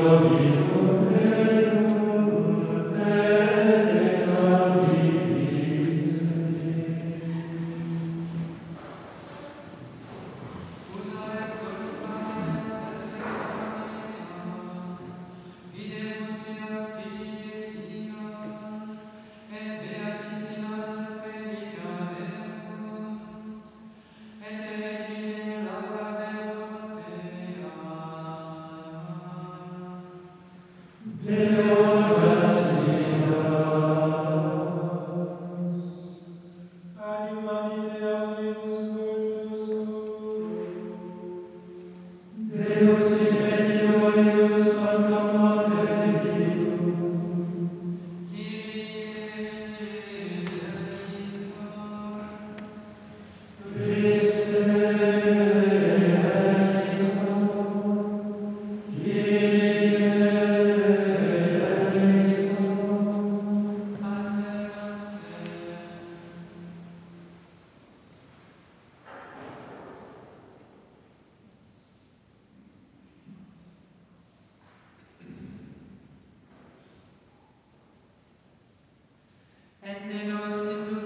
caminho. And then us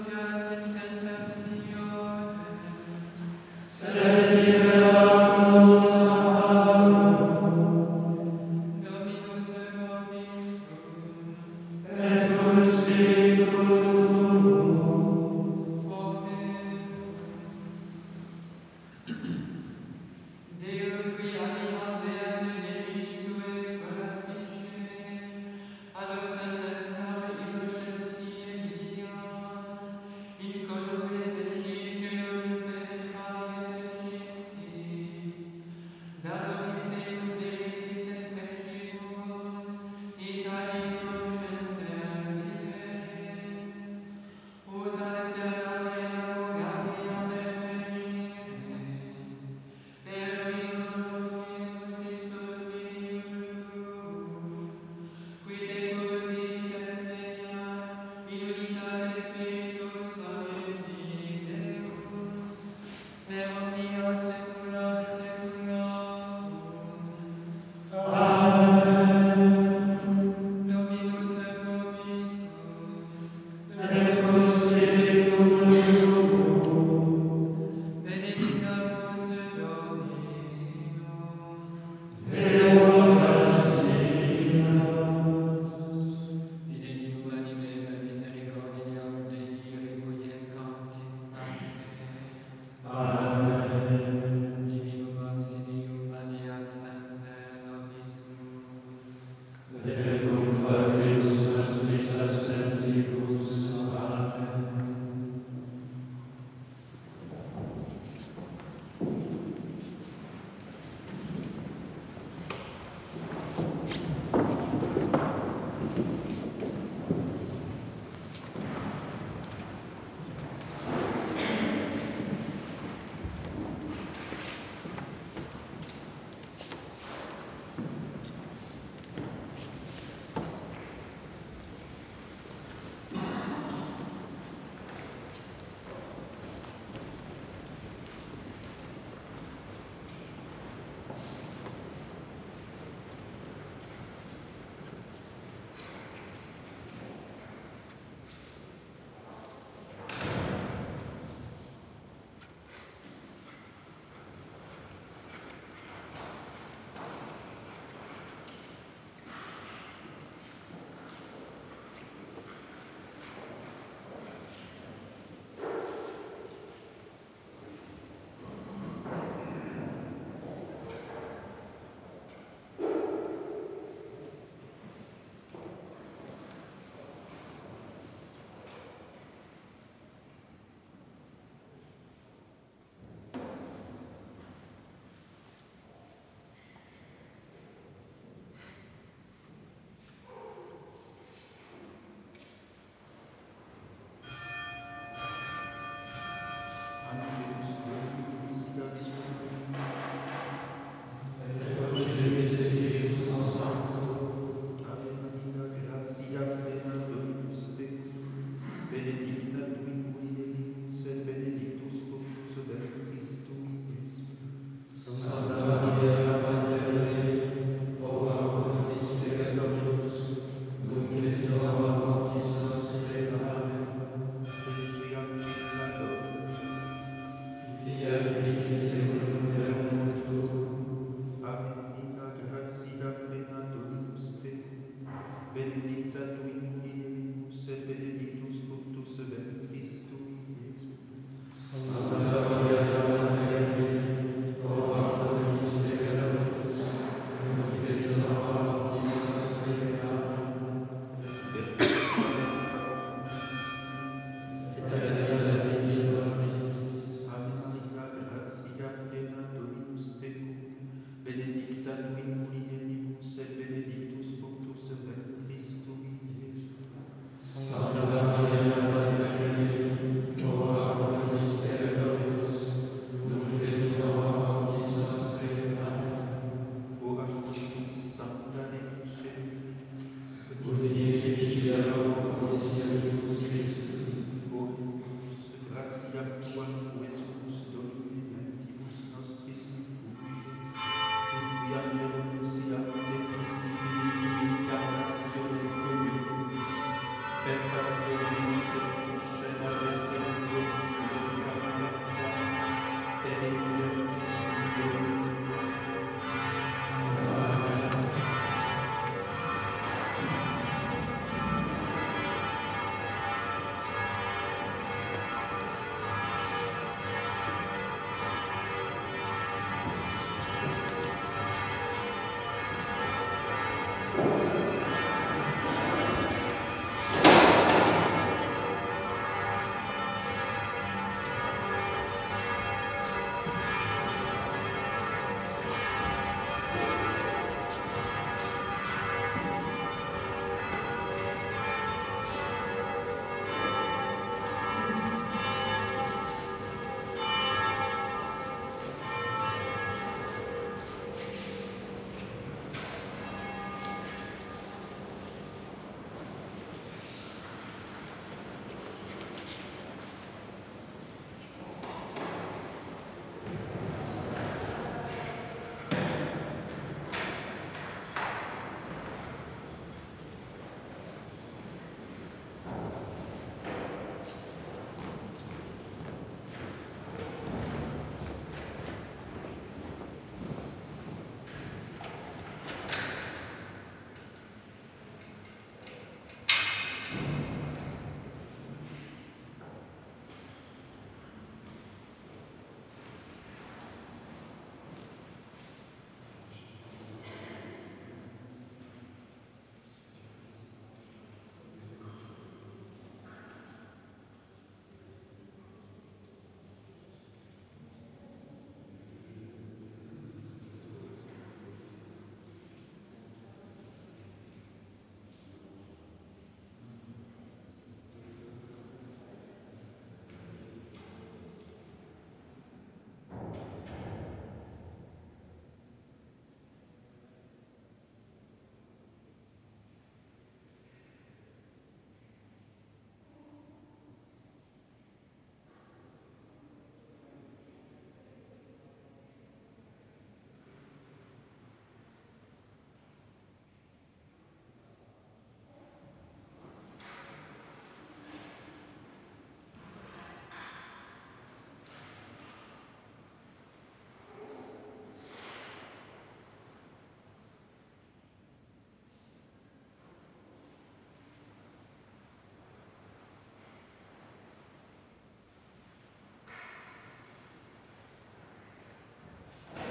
benedì